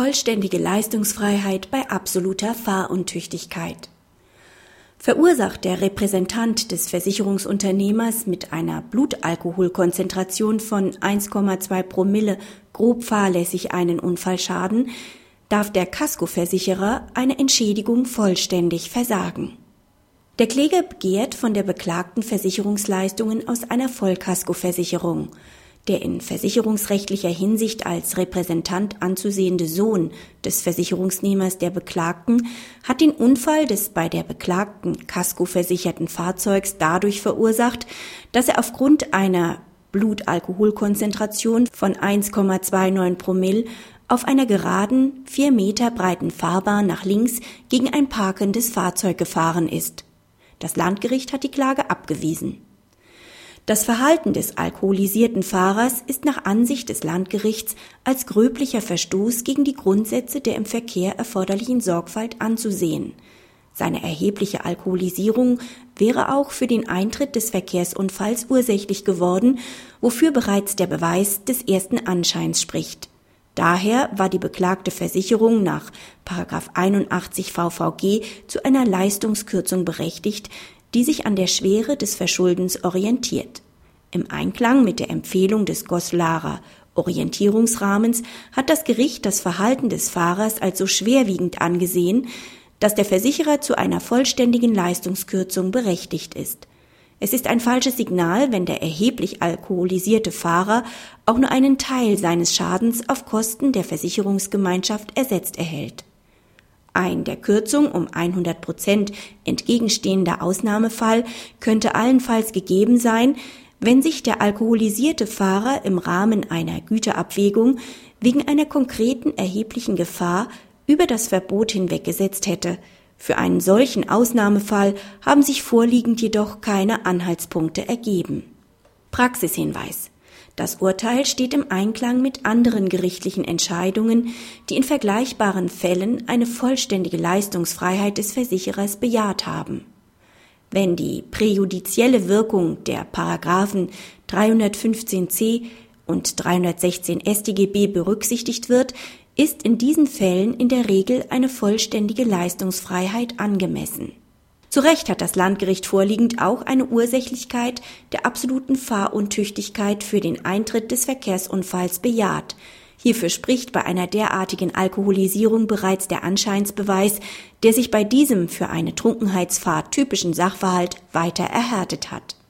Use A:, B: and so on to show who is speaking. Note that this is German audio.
A: Vollständige Leistungsfreiheit bei absoluter Fahruntüchtigkeit. Verursacht der Repräsentant des Versicherungsunternehmers mit einer Blutalkoholkonzentration von 1,2 Promille grob fahrlässig einen Unfallschaden, darf der Kaskoversicherer eine Entschädigung vollständig versagen. Der Kläger begehrt von der Beklagten Versicherungsleistungen aus einer Vollkaskoversicherung der in versicherungsrechtlicher Hinsicht als Repräsentant anzusehende Sohn des Versicherungsnehmers der Beklagten hat den Unfall des bei der Beklagten Casco-versicherten Fahrzeugs dadurch verursacht, dass er aufgrund einer Blutalkoholkonzentration von 1,29 Promille auf einer geraden, vier Meter breiten Fahrbahn nach links gegen ein parkendes Fahrzeug gefahren ist. Das Landgericht hat die Klage abgewiesen. Das Verhalten des alkoholisierten Fahrers ist nach Ansicht des Landgerichts als gröblicher Verstoß gegen die Grundsätze der im Verkehr erforderlichen Sorgfalt anzusehen. Seine erhebliche Alkoholisierung wäre auch für den Eintritt des Verkehrsunfalls ursächlich geworden, wofür bereits der Beweis des ersten Anscheins spricht. Daher war die beklagte Versicherung nach 81 VVG zu einer Leistungskürzung berechtigt, die sich an der Schwere des Verschuldens orientiert. Im Einklang mit der Empfehlung des Goslarer Orientierungsrahmens hat das Gericht das Verhalten des Fahrers als so schwerwiegend angesehen, dass der Versicherer zu einer vollständigen Leistungskürzung berechtigt ist. Es ist ein falsches Signal, wenn der erheblich alkoholisierte Fahrer auch nur einen Teil seines Schadens auf Kosten der Versicherungsgemeinschaft ersetzt erhält. Ein der Kürzung um 100 Prozent entgegenstehender Ausnahmefall könnte allenfalls gegeben sein, wenn sich der alkoholisierte Fahrer im Rahmen einer Güterabwägung wegen einer konkreten erheblichen Gefahr über das Verbot hinweggesetzt hätte. Für einen solchen Ausnahmefall haben sich vorliegend jedoch keine Anhaltspunkte ergeben. Praxishinweis das Urteil steht im Einklang mit anderen gerichtlichen Entscheidungen, die in vergleichbaren Fällen eine vollständige Leistungsfreiheit des Versicherers bejaht haben. Wenn die präjudizielle Wirkung der Paragraphen 315c und 316 StGB berücksichtigt wird, ist in diesen Fällen in der Regel eine vollständige Leistungsfreiheit angemessen. Zu Recht hat das Landgericht vorliegend auch eine Ursächlichkeit der absoluten Fahruntüchtigkeit für den Eintritt des Verkehrsunfalls bejaht. Hierfür spricht bei einer derartigen Alkoholisierung bereits der Anscheinsbeweis, der sich bei diesem für eine Trunkenheitsfahrt typischen Sachverhalt weiter erhärtet hat